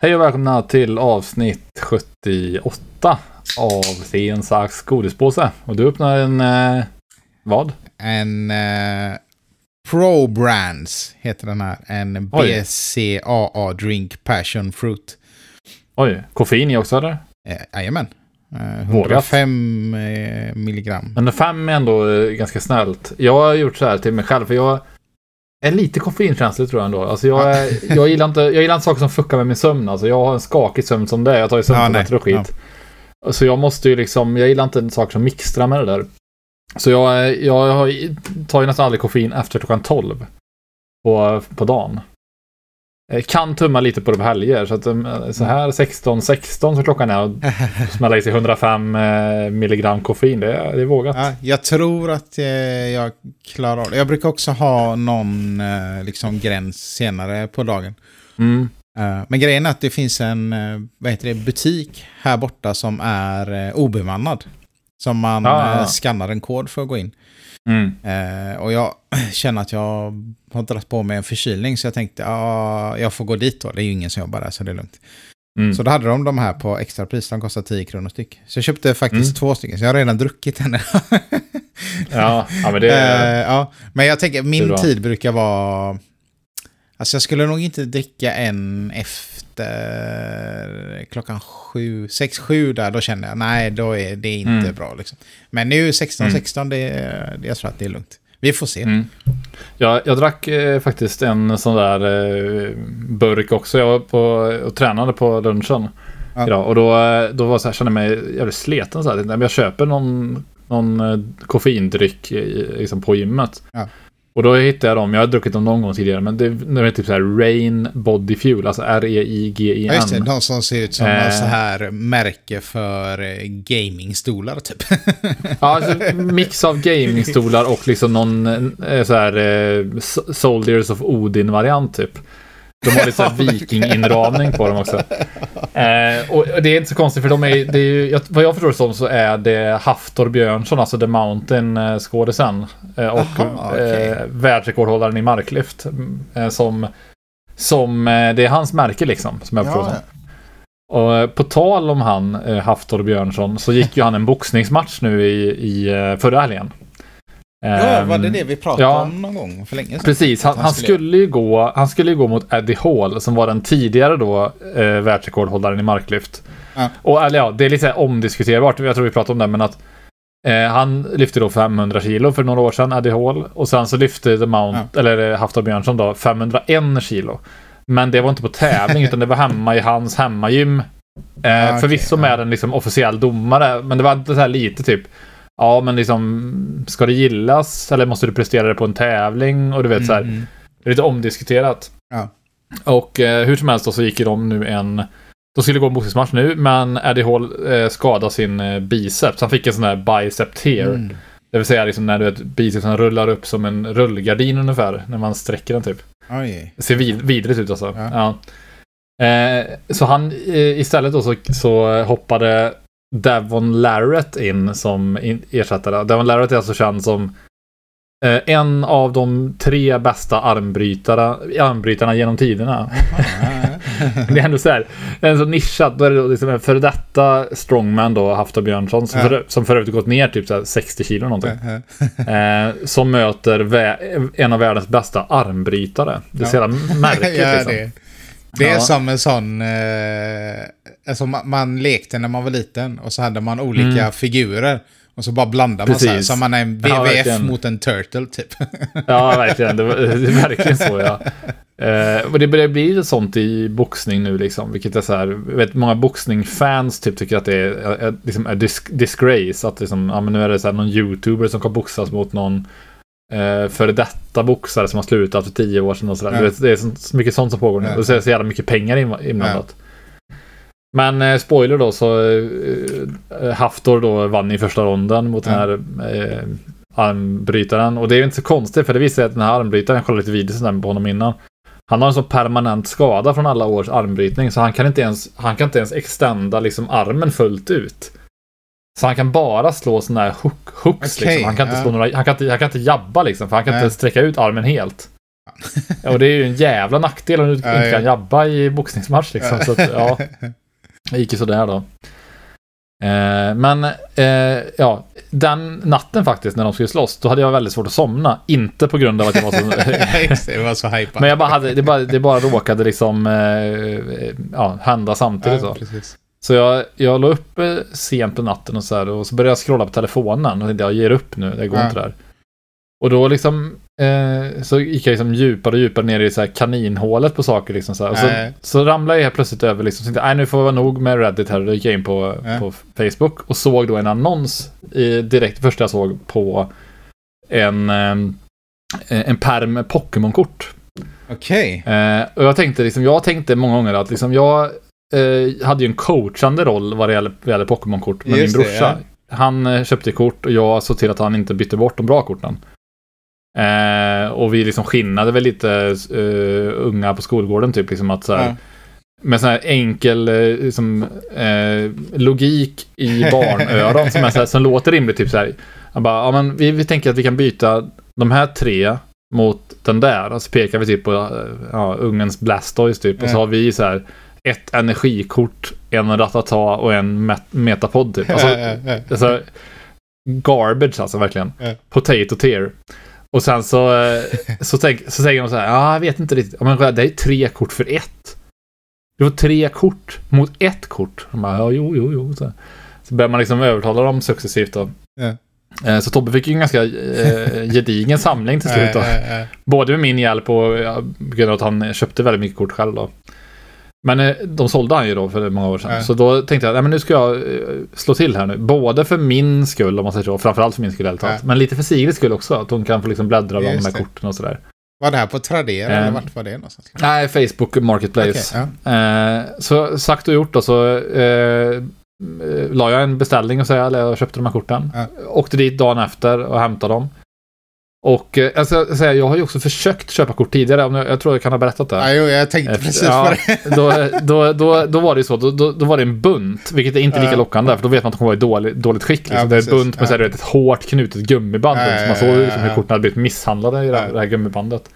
Hej och välkomna till avsnitt 78 av Sten, sax, godispåse. Och du öppnar en... Eh, vad? En eh, Pro Brands heter den här. En Oj. BCAA Drink Passion Fruit. Oj, koffein i också eller? Eh, Jajamän. Eh, Vågat. 105 eh, milligram. Men fem är ändå eh, ganska snällt. Jag har gjort så här till mig själv för jag är lite koffeinkänslig tror jag ändå. Alltså jag, är- jag, gillar inte, jag gillar inte saker som fuckar med min sömn. Alltså jag har en skakig sömn som det är. Jag tar ju Ja, sömntabletter och skit. Så jag måste ju liksom, jag gillar inte saker som mixtrar med det där. Så jag, jag har, tar ju nästan aldrig koffein efter klockan 12 på, på dagen. Jag kan tumma lite på på helger. Så, att, eh, så här 16-16 som klockan är och smälla i sig 105 eh, milligram koffein. Det är, det är vågat. Ja, jag tror att eh, jag klarar av det. Jag brukar också ha någon eh, liksom, gräns senare på dagen. Mm. Eh, men grejen är att det finns en eh, vad heter det, butik här borta som är eh, obemannad. Som man Ah. eh, skannar en kod för att gå in. Mm. Eh, och jag känner att jag har dragit på mig en förkylning så jag tänkte ja, jag får gå dit då. Det är ju ingen som jobbar där så det är lugnt. Mm. Så då hade de de här på extrapris, de kostar 10 kronor styck. Så jag köpte faktiskt Mm. två stycken, så jag har redan druckit henne. Ja, ja, men det är... Eh, ja. Men jag tänker, min tid brukar vara... Alltså jag skulle nog inte dricka en efter klockan sju, sex, sju där, då känner jag nej, då är det inte Mm. bra liksom. Men nu 16, Mm. 16, det, är- jag tror att det är lugnt. Vi får se. Mm. Ja, jag drack eh, faktiskt en sån där eh, burk också. Jag var på, och tränade på lunchen Ja. idag. Och då, eh, då var så här, kände jag mig jävligt sleten. Så här. Jag köper någon, någon eh, koffeindryck i- liksom på gymmet. Ja. Och då hittade jag dem. Jag har druckit dem någon gång tidigare. Men det, det är typ så här Rain Body Fuel. Alltså Ja, R-E-I-G-I-N. just det, de som ser ut som Eh. så här märke för eh, gamingstolar typ. Ja, alltså, mix av gamingstolar och liksom någon eh, så här eh, Soldiers of Odin-variant typ. De har lite så här vikinginramning på dem också. Eh, och det är inte så konstigt för de är, det är ju, jag- vad jag förstår det som så är det Haftor Björnsson, alltså The Mountain-skådisen. Eh, och Aha, okej. eh, världsrekordhållaren i marklyft. Eh, som, som, eh, det är hans märke liksom, som jag förstår som. Och eh, på tal om han, eh, Haftor Björnsson, så gick ju han en boxningsmatch nu i, i eh, förra helgen. Ja, var det Ehm, det vi pratade ja. om någon gång för länge sedan? Precis, han, Han skulle- ju gå, han skulle gå mot Eddie Hall som var den tidigare då eh, världsrekordhållaren i marklyft. Ja. Och eller ja, det är lite omdiskuterbart, jag tror vi pratade om det, men att eh, han lyfte då 500 kilo för några år sedan, Eddie Hall. Och sen så lyfte The Mount, eller eh, Haftor Björnsson då, 501 kilo. Men det var inte på tävling, utan det var hemma i hans hemmagym. Eh, Ja, okej, förvisso ja. med en liksom officiell domare, men det var så här lite typ Ja, men liksom ska det gillas eller måste du prestera det på en tävling? Och du vet så här, Mm, det är lite omdiskuterat. Ja. Och eh, hur som helst då så gick ju de nu en... De skulle gå en boxningsmatch nu, men Eddie Hall eh, skadade sin eh, biceps. Han fick en sån här bicep tear. Mm. Det vill säga liksom när du vet, bicepsen rullar upp som en rullgardin ungefär. När man sträcker den typ. Oj. Det ser vid, vidrigt ut alltså. Ja. Ja. Eh, så han eh, istället då så, så hoppade Devon Larrett in som ersättare. Devon Larrett är alltså känd som eh, en av de tre bästa armbrytare, armbrytarna genom tiderna. Det är ändå så här, det är så nischat. Då är det liksom en före detta strongman då, Haftor Björnsson, som, Ja. för, som för övrigt gått ner typ så här 60 kilo någonting. Eh, som möter en av världens bästa armbrytare. Det är så jävla märkligt ja, liksom. det, det är Ja. som en sån... Eh, alltså man, man lekte när man var liten och så hade man olika Mm. figurer. Och så bara blandar man så här. Så man är en Ja, WWF verkligen. mot en turtle typ. Ja, verkligen. Det, var- det är verkligen så, ja. Eh, och det börjar bli sånt i boxning nu, liksom. Vilket är så här, vet många boxningsfans typ tycker att det är, är, liksom, är dis- disgrace. Att liksom, ja men nu är det så här någon youtuber som kan boxas mot någon eh, före detta boxare som har slutat för tio år sedan och sådär. Ja. Det är så, så mycket sånt som pågår nu. Ja. Och så är det så jävla mycket pengar in- inblandat. Men eh, spoiler då så eh, Haftor då vann i första ronden mot den Ja. här eh, armbrytaren. Och det är ju inte så konstigt för det visar sig att den här armbrytaren, jag kollade lite videos där på honom innan. Han har en så permanent skada från alla års armbrytning så han kan inte ens, han kan inte ens extenda liksom armen fullt ut. Så han kan bara slå sådana här hook, hooks Okej, liksom. Han kan, inte ja. slå några, han, kan inte, han kan inte jabba liksom för han kan Nej. inte sträcka ut armen helt. Ja, och det är ju en jävla nackdel om du inte kan ja. jabba i boxningsmatch liksom. Så att, ja, det gick ju sådär då. Eh, men eh, ja, den natten faktiskt när de skulle slåss, då hade jag väldigt svårt att somna. Inte på grund av att jag var så... Det, var så hypat. men jag bara hade, det bara, det bara råkade liksom eh, ja, hända samtidigt ja, så. precis. Så jag, jag la upp eh, sent på natten och så här och så började jag scrolla på telefonen och tänkte jag ger upp nu, det går Ja. inte där. Och då liksom eh, så gick jag liksom djupare och djupare ner i så här kaninhålet på saker liksom så så, så ramlade jag helt plötsligt över liksom, så tänkte jag, nu får det vara nog med Reddit här. Då gick jag in på, Ja. på Facebook och såg då en annons i, direkt, första jag såg på en, eh, en pärm med Pokémon-kort. Okej. Eh, och jag tänkte liksom, jag tänkte många gånger att liksom jag eh, hade ju en coachande roll vad det gäller, vad det gäller Pokémon-kort med Just min det, brorsa. Han eh, köpte kort och jag såg till att han inte bytte bort de bra korten. Eh, och vi liksom skinnade väl lite eh, unga på skolgården typ liksom att så här, Ja. med sån här enkel liksom, eh, logik i barnöron som, är så här, som låter rimligt. Typ så här. Bara, ja, men vi, vi tänker att vi kan byta de här tre mot den där. Och så pekar vi typ på eh, ja, ungens Blastoise typ. Och så har vi så här ett energikort, en Ratata och en met Metapod typ. Alltså, alltså, garbage alltså verkligen. Ja. Potato tier. Och sen så, eh, så, tänk, så säger de så här, ja, jag vet inte riktigt. Men det är tre kort för ett. Det var tre kort mot ett kort. De bara, ja, jo, jo, jo. Så, så börjar man liksom övertala dem successivt då. Ja. Eh, Så Tobbe fick ju en ganska eh, gedigen samling till slut då. Både med min hjälp och på grund av att han köpte väldigt mycket kort själv då. Men eh, de sålde han ju då för många år sedan. Ja. Så då tänkte jag, nej men nu ska jag eh, slå till här nu. Både för min skull om man säger så. Framförallt för min skull helt talat. Men lite för Sigrids skull också. Att hon kan få liksom bläddra bland de här det. korten och sådär. Var det här på Tradera Eh. eller vart var det någonstans? Nej, Facebook Marketplace. Okej, ja. Eh, så sagt och gjort då så eh, eh, la jag en beställning och här, eller jag köpte de här korten. Ja. Åkte dit dagen efter och hämtade dem. Och eh, alltså, jag, har ju också försökt köpa kort tidigare. Jag, tror jag kan ha berättat det. Ja, jo, jag tänkte Efter- precis ja, på det. då, då, då, då var det ju så, då, då, då var det en bunt, vilket är inte lika lockande, för då vet man att de kommer vara i dåligt, dåligt skick. Liksom. Ja, det är en bunt med Ja. så här, ett hårt knutet gummiband. Ja, så man ja, såg liksom hur korten hade blivit misshandlade i det, här, det här gummibandet.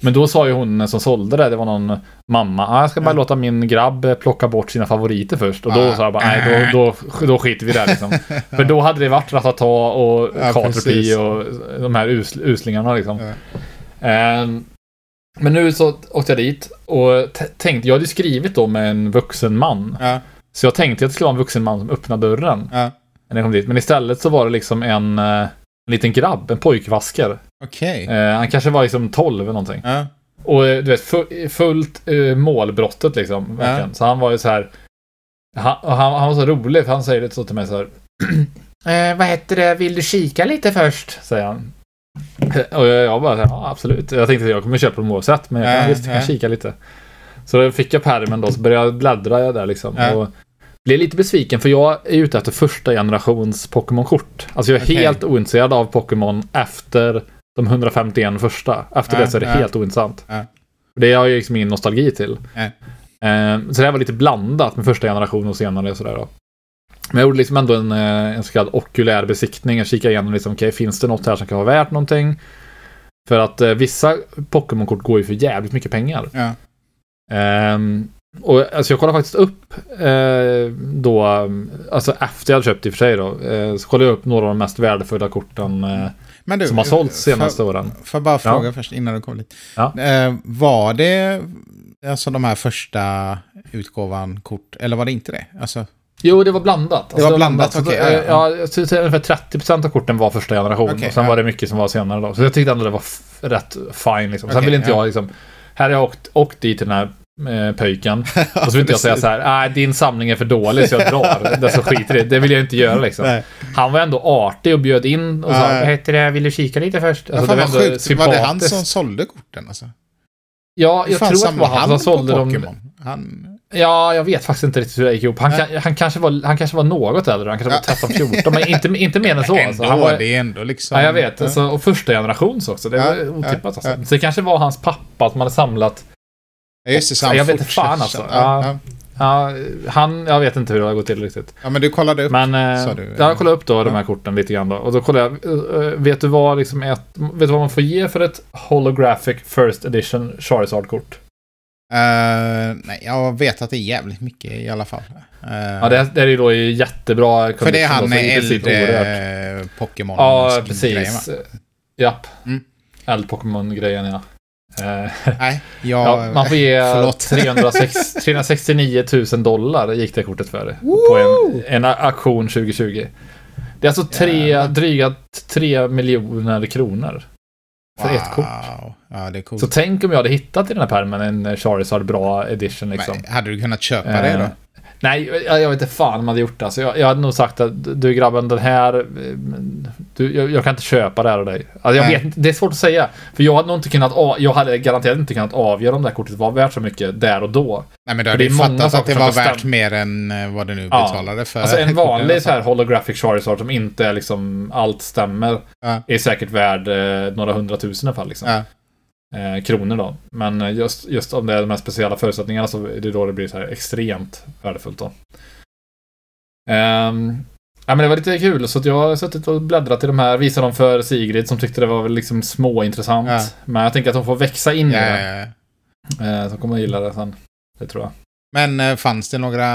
Men då sa ju hon som sålde det, det var någon mamma, ah, jag ska bara Ja. låta min grabb eh, plocka bort sina favoriter först. Och då Ja. sa jag bara, nej då, då, då skiter vi där liksom. För då hade det varit Ratata och Ja, och de här us, uslingarna liksom. Ja. Ehm, men nu så åkte jag dit och tänkte, jag hade ju skrivit då med en vuxen man. Ja, Så jag tänkte att det skulle vara en vuxen man som öppnade dörren ja. när jag kom dit. Men istället så var det liksom en, eh, en liten grabb, en pojkvasker. Okej. Eh, han kanske var liksom 12 eller någonting. Ja. Och eh, du vet, fu- fullt eh, målbrottet liksom. Verkligen. Så han var ju så här. Han, han, han var så rolig för han säger det så till mig så här. eh, vad heter det, vill du kika lite först? Säger han. Och jag, jag bara, ja absolut. Jag tänkte att jag kommer köpa dem oavsett, men jag kan Ja, visst jag kan ja. kika lite. Så då fick jag pärmen då, så började jag bläddra där liksom. Ja. Och blev lite besviken för jag är ute efter första generations Pokémon-kort. Alltså jag är Okej. helt ointresserad av Pokémon efter de 151 första. Efter Ja, det så är det ja. helt ointressant. Ja. Det har jag liksom ingen nostalgi till. Eh, så det här var lite blandat med första generationen och senare och sådär då. Men jag gjorde liksom ändå en, eh, en så kallad okulär besiktning. Jag kikade igenom liksom, okej, finns det något här som kan vara värt någonting? För att eh, vissa Pokémon-kort går ju för jävligt mycket pengar. Ja. Ehm, och alltså jag kollade faktiskt upp eh, då, alltså efter jag hade köpt i och för sig då, eh, så kollade jag upp några av de mest värdefulla korten eh, Men du, som har sålts senaste får, åren. får bara fråga Ja. först innan du kommer dit. Ja. Eh, var det alltså de här första utgåvan kort, eller var det inte det? Alltså, Jo, det var blandat. Alltså, var blandat, Så, okej, eh, ja, ja. ja, ungefär 30% av korten var första generation. Okej, och sen ja. var det mycket som var senare då. Så jag tyckte ändå det var rätt fine liksom. Sen Okej, vill inte ja. jag liksom, här har jag åkt, åkt dit till den här eh, pöjken. Och så vill inte jag säga så här, nej din samling är för dålig så jag drar. det så skiter det. Det vill jag inte göra liksom. Nej. Han var ändå artig och bjöd in och sa, Ja. vad heter det, vill du kika lite först? Ja, Alltså, fan det var ändå sjukt. Var det han sympatiskt. som sålde korten alltså? Ja, jag tror att det var han som sålde dem. Han... Ja, jag vet faktiskt inte riktigt hur det gick ihop. Han, kan, han, kanske, var, han kanske var något äldre. Han kanske var 13-14, men inte, inte mer än så. Alltså. Han var, det är ändå liksom... ja, jag vet. Ja. Alltså, och första generations också. Det Ja, var otippat alltså. ja. Så det kanske var hans pappa som hade samlat. Ja, just det, så han Jag vet inte fan, alltså. Ja, ja. ja, han, jag vet inte hur det har gått till riktigt. Ja, men du kollade upp. Men eh, sa du. jag kollade upp då de här korten lite grann då. Och då kollade jag, eh, vet du vad liksom ett, vet du vad man får ge för ett holographic first edition Charizard-kort? Eh, nej, jag vet att det är jävligt mycket i alla fall. Eh, Ja, det, är- det är ju då i jättebra för det är han med princip oerhört. äldre Pokémon. Ja, precis. va? Japp. Mm. Eld-Pokémon-grejen, ja. Eh, Nej, jag... ja, man får ge förlåt. 306, 369 000 dollar gick det kortet för. På en, en auktion 2020. Det är alltså tre, Jävlar. dryga 3 miljoner kronor. För ett kort. Wow. Ja, det är coolt. Så tänk om jag hade hittat i den här pärmen en Charizard bra edition liksom. Men, hade du kunnat köpa Eh, det då? Nej, jag, jag vet inte fan om jag hade gjort det. Alltså, jag, jag hade nog sagt att du grabben, den här... eh, Du, jag, jag kan inte köpa det här av dig. Alltså, jag Nej. vet det är svårt att säga. För jag hade nog inte kunnat... Jag hade garanterat inte kunnat avgöra om det här kortet var värt så mycket där och då. Nej, men du hade det ju fattat att det var värt mer än eh, vad du nu Ja. betalade för. Alltså en vanlig så här holographic Charizard som inte är liksom allt stämmer. Ja. Är säkert värd eh, några hundratusen i alla fall. Liksom. Ja. Eh, kronor då. Men eh, just, just om det är de här speciella förutsättningarna så är det då det blir så här extremt värdefullt då. Ehm, ja men det var lite kul så att jag har suttit och bläddrat i de här, visade dem för Sigrid som tyckte det var väl liksom småintressant. Ja. Men jag tänker att de får växa in i Ja, det. ja, ja. Eh, så kommer jag gilla det sen. Det tror jag. Men eh, fanns det några...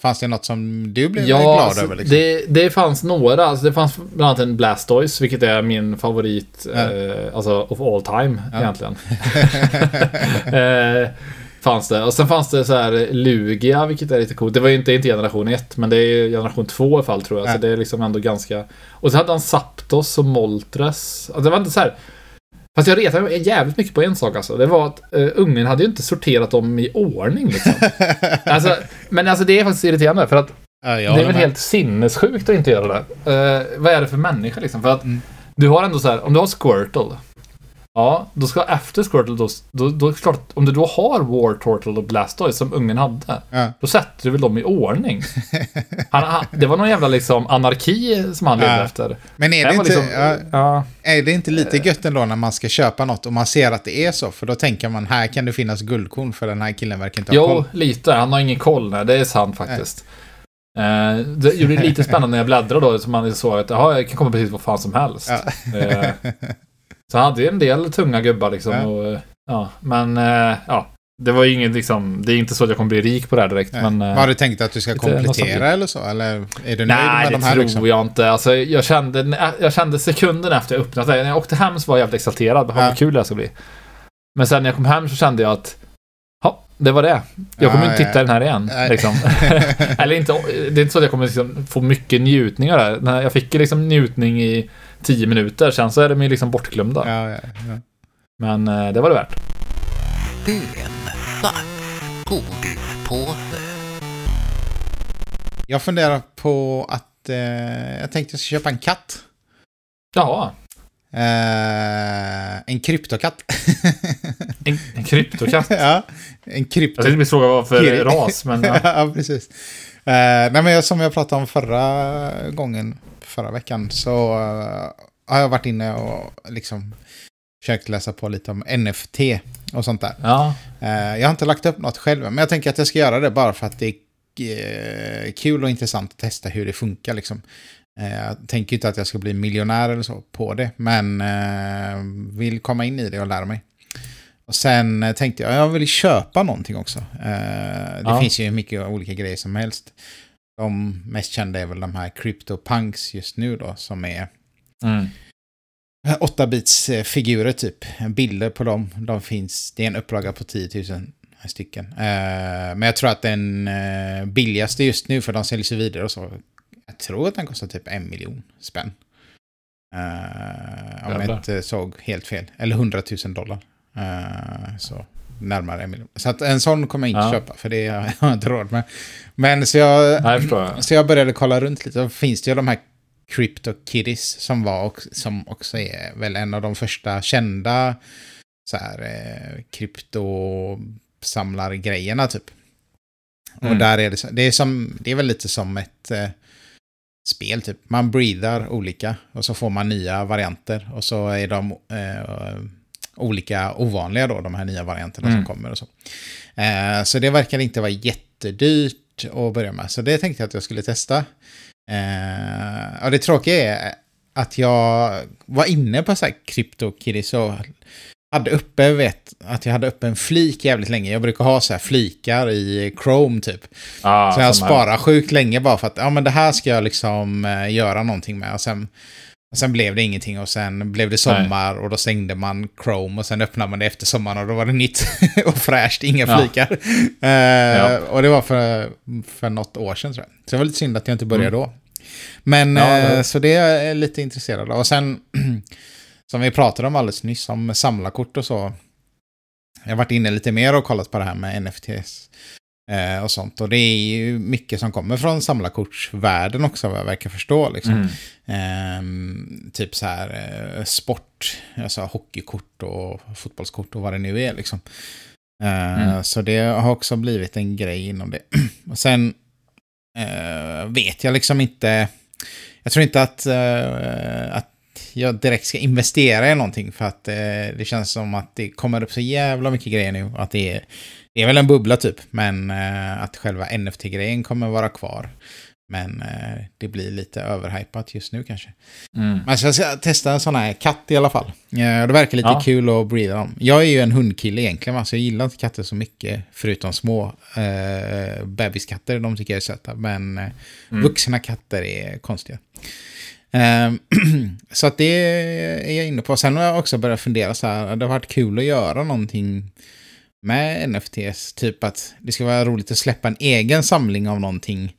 Fanns det något som du blev Ja, glad alltså, över? Liksom? det, det fanns några. Alltså, det fanns bland annat en Blastoise, vilket är min favorit, Ja. eh, alltså of all time Ja. egentligen. eh, fanns det. Och sen fanns det så här Lugia, vilket är lite coolt. Det var ju inte, inte generation 1, men det är generation 2 i fall tror jag. Ja. Så det är liksom ändå ganska... Och så hade han Zapdos och Moltres. Alltså, det var inte så här... Fast jag retade mig jävligt mycket på en sak alltså. Det var att uh, ungen hade ju inte sorterat dem i ordning liksom. alltså, men alltså det är faktiskt irriterande för att ja, det är väl med. helt sinnessjukt att inte göra det. Eh, vad är det för människa liksom? För att Mm. du har ändå så här, om du har Squirtle. Ja, då ska efter Squirtle då, då, då är det klart, om du då har War Turtle och Blastoise som ungen hade. Ja. Då sätter du väl dem i ordning. Han, han, det var någon jävla liksom anarki som han levde Ja. efter. Men är Det inte, liksom- ja, Ja, är det inte lite gött ändå när man ska köpa något och man ser att det är så? För då tänker man, här kan det finnas guldkorn för den här killen verkar inte ha jo, koll. lite. Han har ingen koll. Nej, det är sant faktiskt. Eh, det gjorde det lite spännande när jag bläddrade då, så man såg att jaha, jag kan komma precis vad fan som helst. Ja. Eh, Så han hade ju en del tunga gubbar liksom. Ja. Och, eh, ja, men eh, ja. Det var ju inget liksom, det är inte så att jag kommer bli rik på det här direkt. Nej. Men, eh, Vad har du tänkt att du ska komplettera eller så? Eller är du nöjd nej, med det de här tror liksom? jag inte. Alltså, jag, kände, jag kände sekunden efter jag öppnat det. När jag åkte hem så var jag jävligt exalterad. Vad Ja. kul det här ska bli. Men sen när jag kom hem så kände jag att Ja, det var det. Jag kommer Ja, inte ja. titta i den här igen. Nej. Liksom. Eller inte, det är inte så att jag kommer liksom få mycket njutning av det här. Nej, Jag fick liksom njutning i tio minuter, sen så är de ju liksom bortglömda. ja, ja, ja. Men eh, det var det värt. En svart godispåse. Jag funderar på att eh, jag tänkte jag ska köpa en katt. Jaha, Eh, en kryptokatt. en, en kryptokatt. ja, en krypto... Jag tänkte precis fråga vad för ras, men ja. ja, precis. Eh, nej, men jag- som jag pratade om förra gången, förra veckan, så eh, har jag varit inne och liksom försökt läsa på lite om NFT och sånt där. ja. Eh, jag har inte lagt upp något själv, men jag tänker att jag ska göra det bara för att det är eh, kul och intressant att testa hur det funkar. Liksom. Jag tänker inte att jag ska bli miljonär eller så på det, men vill komma in i det och lära mig. Och sen tänkte jag, jag vill köpa någonting också. Det Ja. finns ju mycket olika grejer som helst. De mest kända är väl de här CryptoPunks just nu då, som är Mm. 8-bits eh, figurer typ. Bilder på dem. De finns, det är en upplaga på 10 000 stycken. Eh, men jag tror att den eh, billigaste just nu, för de säljs ju vidare och så. Jag tror att den kostar typ en miljon spänn. Eh, om jag inte såg helt fel. Eller 100 000 dollar. Så närmare en miljon. Så att en sån kommer jag inte Ja. köpa, för det har jag inte råd med. Men så jag, Nej, jag så jag började kolla runt lite. Då finns det ju de här Crypto Kitties som var och, som också är väl en av de första kända så här eh, kryptosamlargrejerna typ. Och Mm. där är det, det är som, det är väl lite som ett eh, spel typ. Man breedar olika och så får man nya varianter och så är de eh, olika ovanliga då, de här nya varianterna Mm. som kommer och så. Eh, så det verkar inte vara jätte jättedyrt att börja med. Så det tänkte jag att jag skulle testa. Eh, och det tråkiga är att jag var inne på så här CryptoKitties och hade uppe, vet, att jag hade uppe en flik jävligt länge. Jag brukar ha så här flikar i Chrome typ. Ah, så jag sparar sjukt länge bara för att ja, men det här ska jag liksom eh, göra någonting med. Och sen, och sen blev det ingenting och sen blev det sommar och då stängde man Chrome och sen öppnade man det efter sommaren och då var det nytt och fräscht, inga Ja. flikar. Eh, Ja. Och det var för, för något år sedan tror jag. Så det var lite synd att jag inte började Mm. då. Men Ja, det- så det är jag lite intresserad av. Och sen, som vi pratade om alldeles nyss, om samlarkort och så. Jag har varit inne lite mer och kollat på det här med NFTs och sånt. Och det är ju mycket som kommer från samlarkortsvärlden också, vad jag verkar förstå. Liksom. Mm. Ehm, typ så här eh, sport, alltså hockeykort och fotbollskort och vad det nu är liksom. Eh, Mm. Så det har också blivit en grej inom det. och sen eh, vet jag liksom inte, jag tror inte att, eh, att jag direkt ska investera i någonting för att eh, det känns som att det kommer upp så jävla mycket grejer nu. Att det är, det är väl en bubbla typ, men eh, att själva NFT-grejen kommer vara kvar. Men eh, det blir lite överhypat just nu kanske. Mm. Men jag ska testa en sån här katt i alla fall. Eh, det verkar lite Ja. kul att breeda dem. Jag är ju en hundkille egentligen, va, så jag gillar inte katter så mycket. Förutom små eh, bebiskatter, de tycker jag är söta. Men eh, Mm. vuxna katter är konstiga. Eh, så att det är jag inne på. Sen har jag också börjat fundera så här, det har varit kul att göra någonting med NFTs. Typ att det ska vara roligt att släppa en egen samling av någonting.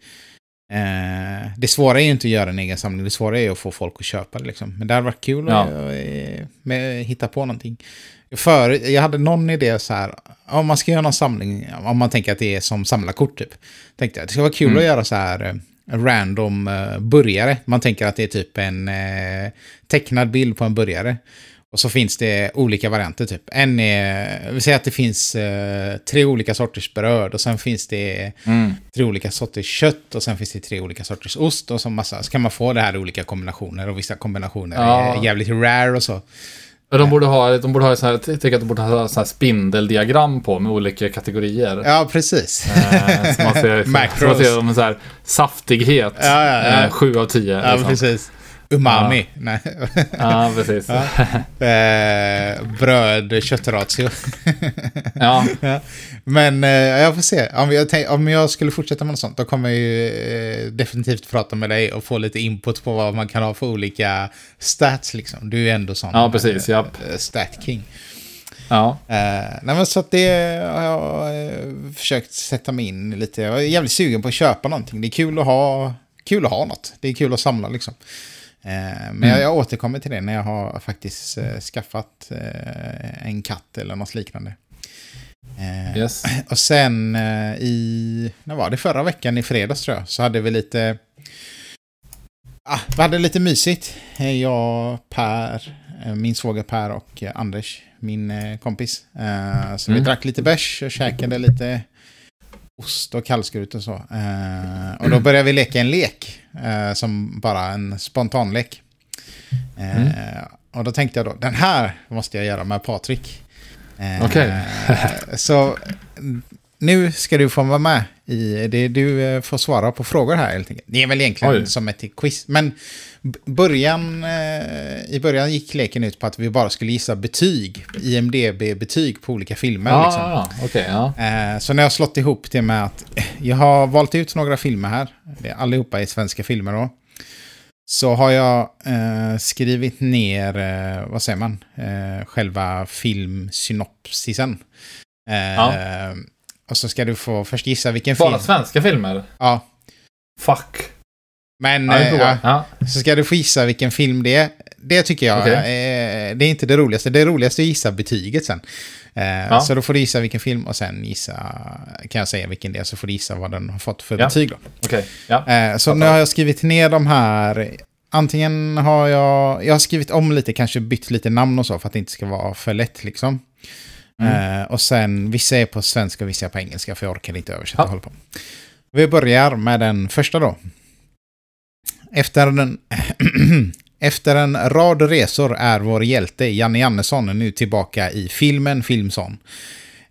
Eh, det svåra är ju inte att göra en egen samling, det svåra är ju att få folk att köpa det. Liksom. Men det hade varit kul Ja. att eh, hitta på någonting. För, jag hade någon idé så här, om man ska göra någon samling, om man tänker att det är som samlarkort typ. Tänkte jag, det skulle vara kul Mm. att göra så här eh, random eh, burgare. Man tänker att det är typ en eh, tecknad bild på en burgare. Och så finns det olika varianter typ. En är, vi säger att det finns eh, tre olika sorters bröd och sen finns det Mm. tre olika sorters kött och sen finns det tre olika sorters ost och så massa. Så kan man få det här i olika kombinationer och vissa kombinationer Ja. är jävligt rare och så. De borde ha, de borde ha så här, jag tycker att de borde ha så här spindeldiagram på med olika kategorier. Ja, precis. Eh, så man ser, så man ser så här, saftighet, Ja, ja, ja. Eh, av tio. Ja, liksom. precis. Umami. Nej. Ja, precis. Ja. eh, bröd, köttratio. Ja, ja. Men eh, jag får se. Om jag, tänk, om jag skulle fortsätta med något sånt, då kommer jag ju eh, definitivt prata med dig och få lite input på vad man kan ha för olika stats. Liksom. Du är ju ändå sån Ja, precis, eh, eh, stat king. ja. Eh, nej, men så att det har jag eh, försökt sätta mig in lite. Jag är jävligt sugen på att köpa någonting. Det är kul att ha, kul att ha något. Det är kul att samla liksom. Eh, men Mm. jag, jag återkommer till det när jag har faktiskt eh, skaffat eh, en katt eller något liknande. Yes. och sen i, när var det, förra veckan i fredags tror jag, så hade vi lite, ah, vi hade lite mysigt. Jag, Per, min svåger Per och Anders, min kompis. Så vi Mm. drack lite bärs och käkade lite ost och kallskuret och så. Eh, Och då började vi leka en lek, eh, som bara en spontanlek. Eh, Mm. Och då tänkte jag då, den här måste jag göra med Patrik. Eh, Okej. så mm, nu ska du få vara med i det. Du eh, får svara på frågor här helt enkelt. Det är väl egentligen Oj. som ett quiz. Men början, eh, i början gick leken ut på att vi bara skulle gissa betyg, IMDB-betyg på olika filmer. Ja, liksom. okej, ja. Eh, Så när jag har slått ihop det med att jag har valt ut några filmer här. Allihopa är svenska filmer då. Så har jag skrivit ner, vad säger man, själva filmsynopsisen. Ja. Och så ska du få först gissa vilken Bara film. svenska filmer? Ja, Fuck. men Ja, eh, ja, ja. så ska du få gissa vilken film det är. Det tycker jag Okej. eh, det är inte det roligaste. Det roligaste är att gissa betyget sen. Eh, Så då får du gissa vilken film och sen gissa, kan jag säga vilken det är, så får du gissa vad den har fått för Ja. betyg då. Okej, ja. Eh, så nu har jag skrivit ner de här. Antingen har jag, jag har skrivit om lite, kanske bytt lite namn och så för att det inte ska vara för lätt liksom. Mm. Eh, och sen, vissa är på svenska och vissa är på engelska för jag orkar inte översätta Ja. och hålla på. Vi börjar med den första då. Efter en, efter en rad resor är vår hjälte Janne Jannesson nu tillbaka i filmen Filmson.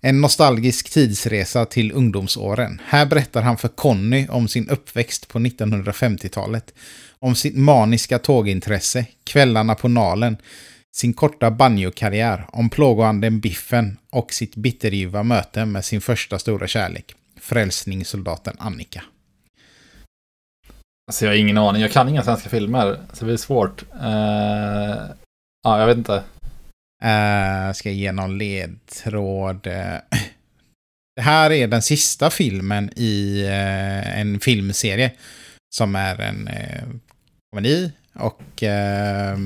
En nostalgisk tidsresa till ungdomsåren. Här berättar han för Conny om sin uppväxt på 1950-talet. Om sitt maniska tågintresse, kvällarna på Nalen, sin korta banjokarriär, om plågoanden Biffen och sitt bitterljuva möte med sin första stora kärlek, frälsningssoldaten Annika. Alltså jag har ingen aning. Jag kan inga svenska filmer. Så det blir svårt. Uh, ja, jag vet inte. Uh, ska jag ge någon ledtråd? Det här är den sista filmen i uh, en filmserie. Som är en uh, komedi. Och... Uh,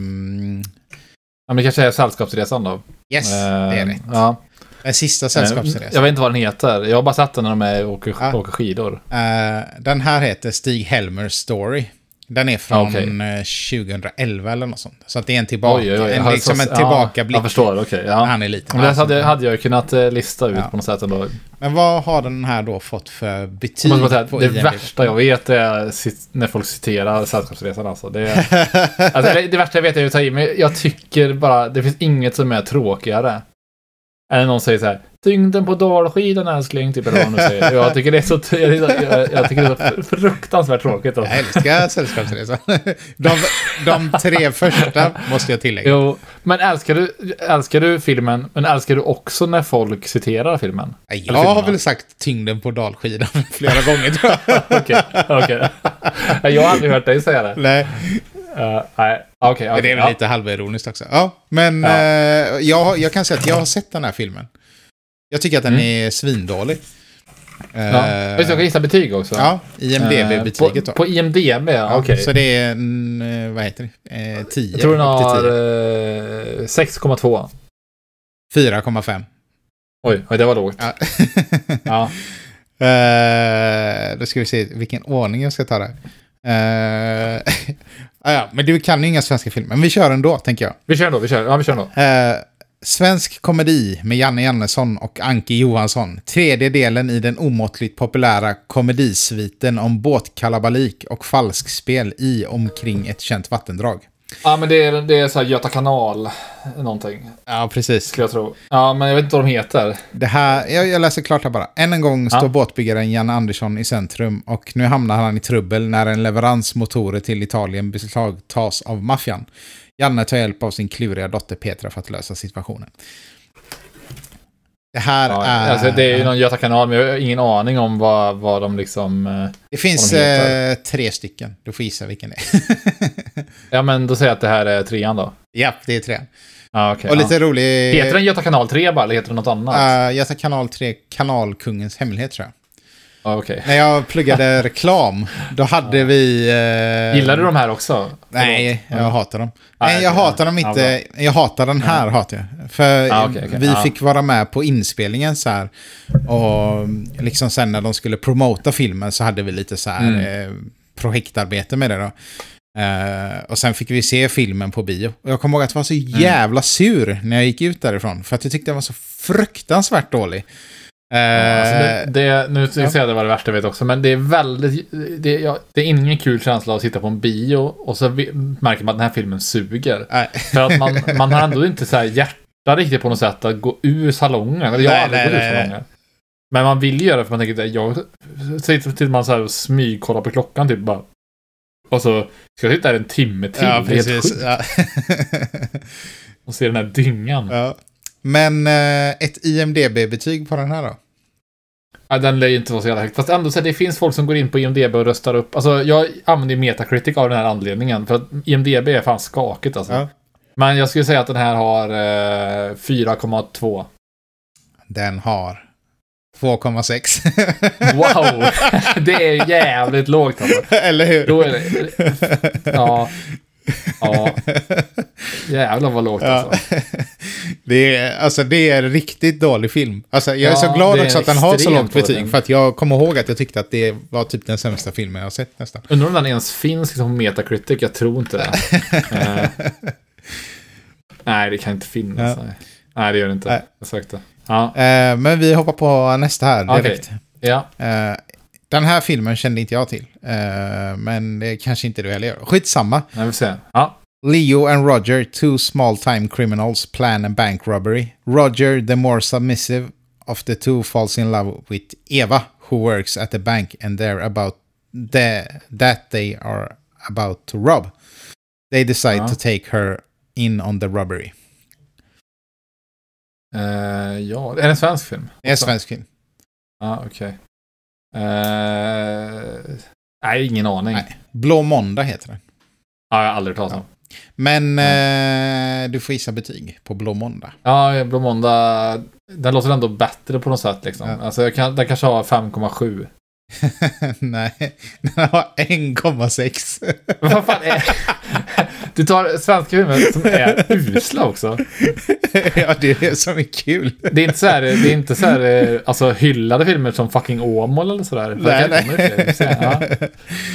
men det kanske är Sällskapsresan då. Yes, det är rätt. Ja. Den sista Sällskapsresan. Jag vet inte vad den heter. Jag har bara sett den när de är och åker, ja. åker skidor. den här heter Stig Helmers Story. Den är från okay. 2011 eller något sånt. Så att det är en tillbaka, oj, oj, oj. En, liksom en tillbakablick. Ja, jag förstår, okej. Okay, ja. Han är lite. Men det hade, hade jag kunnat eh, lista ut ja. på något sätt ändå. Men vad har den här då fått för betyg? Säga, det IMDb? värsta jag vet är när folk citerar Sällskapsresan alltså. Det, alltså det, det, värsta jag vet är att ta i, men jag tycker bara, det finns inget som är tråkigare. Eller någon säger så här, Tyngden på dalskidan älskling, typ eller vad nu säger. Jag tycker det är så, jag, jag, jag tycker det är så fruktansvärt tråkigt. Alltså. Jag älskar Sällskapsresan. De, de tre första måste jag tillägga. Jo, men älskar du, älskar du filmen, men älskar du också när folk citerar filmen? Jag har väl sagt tyngden på dalskidan flera gånger tror jag. Okej, okej. Jag har aldrig hört dig säga det. Nej. Uh, nej, okej. Okay, okay, det är väl ja. lite halvironiskt också. Ja, men ja. Uh, jag, jag kan säga att jag har sett den här filmen. Jag tycker att den mm. är svindålig. Ja. Uh, jag kan gissa betyg också. Ja, IMDB-betyget då. På, IMDB, ja, okej. Okay. Så det är, en, vad heter det, 10? Jag tror den har 6,2. 4,5. Oj, oj, det var lågt. Ja. ja. Uh, då ska vi se vilken ordning jag ska ta det. Uh, ja, men du kan ju inga svenska filmer, men vi kör ändå, tänker jag. Vi kör ändå, vi kör, ja, vi kör ändå. Uh, svensk komedi med Janne Jannesson och Anki Johansson. Tredje delen i den omåttligt populära komedisviten om båtkalabalik och falskspel i omkring ett känt vattendrag. Ja, men det är, det är så här Göta kanal någonting. Ja, precis. Skulle jag tro. Ja, men jag vet inte vad de heter. Det här, jag, jag läser klart här bara. Än en gång står ja. båtbyggaren Janne Andersson i centrum och nu hamnar han i trubbel när en leveransmotorer till Italien beslagtas av maffian. Janne tar hjälp av sin kluriga dotter Petra för att lösa situationen. Det här ja, är... Alltså det är ju någon Göta kanal, men jag har ingen aning om vad, vad de liksom... Eh, det finns de eh, tre stycken. Du får gissa vilken det är. ja, men då säger jag att det här är trean då. Ja, det är trean. Ah, okay, och lite ja. rolig... Heter den Göta kanal 3 bara, eller heter den något annat? Uh, Göta kanal 3, Kanalkungens hemlighet tror jag. Okay. När jag pluggade reklam, då hade vi... Eh... Gillar du de här också? Nej, jag hatar dem. Nej, jag hatar dem inte. Jag hatar den här, hatar jag. För ah, okay, okay. vi ah. fick vara med på inspelningen så här. Och liksom sen när de skulle promota filmen så hade vi lite så här mm. eh, projektarbete med det då. Uh, och sen fick vi se filmen på bio. Och jag kommer ihåg att jag var så mm. jävla sur när jag gick ut därifrån. För att jag tyckte den var så fruktansvärt dlig. Alltså det, det, nu ska jag säga det var det värsta jag vet också, men det är väldigt... Det, ja, det är ingen kul känsla att sitta på en bio och så märker man att den här filmen suger. Nej. För att man, man har ändå inte så här hjärta riktigt på något sätt att gå ur salongen. Eller jag har aldrig gått ur salongen. Men man vill göra det för man tänker att jag sitter till man så här och smygkollar på klockan typ bara. Och så ska jag sitta här en timme till. Ja, precis. Ja. och se den här dyngan. Ja. Men eh, ett IMDB-betyg på den här då? Ja, den lär ju inte vara så jävla högt. Fast ändå så det finns folk som går in på IMDB och röstar upp. Alltså jag använder Metacritic av den här anledningen. För att IMDB är fan skakigt alltså. Ja. Men jag skulle säga att den här har eh, 4,2. Den har 2,6. wow! Det är jävligt lågt alltså. Eller hur? Det, ja. Ja. Jävlar vad lågt alltså. Det är, alltså det är en riktigt dålig film. Alltså, jag är så glad också att den har så lågt betyg. För att jag kommer ihåg att jag tyckte att det var typ den sämsta filmen jag har sett nästan. Undrar om den ens finns liksom på Metacritic? Jag tror inte det. uh, nej, det kan inte finnas. Ja. Nej. nej. det gör det inte. Nej. Jag sökte. Ja. Uh, men vi hoppar på nästa här direkt. Okay. Ja. Uh, den här filmen kände inte jag till. Uh, men det kanske inte du heller gör. Skitsamma. Jag vill se. Ja. Leo and Roger, two small time criminals, plan a bank robbery. Roger, the more submissive of the two falls in love with Eva, who works at the bank, and they're about the, that they are about to rob. They decide Ja. to take her in on the robbery. Eh, ja, är det en svensk film? Det är en svensk film. Ja, okej. Eh, nej, ingen aning. Nej. Blå måndag heter den. Ja, jag har aldrig hört talas om. Men eh, du får gissa betyg på Blå måndag. Ja, Blå Måndag, den låter ändå bättre på något sätt liksom. Ja. Alltså, jag kan, den kanske har 5,7. Nej, den har 1,6. Men vad fan är... Du tar svenska filmer som är usla också. ja, det är det som är kul. Det är inte så här, det är inte så här, alltså hyllade filmer som fucking Åmål eller sådär. Nej, fler, Ja.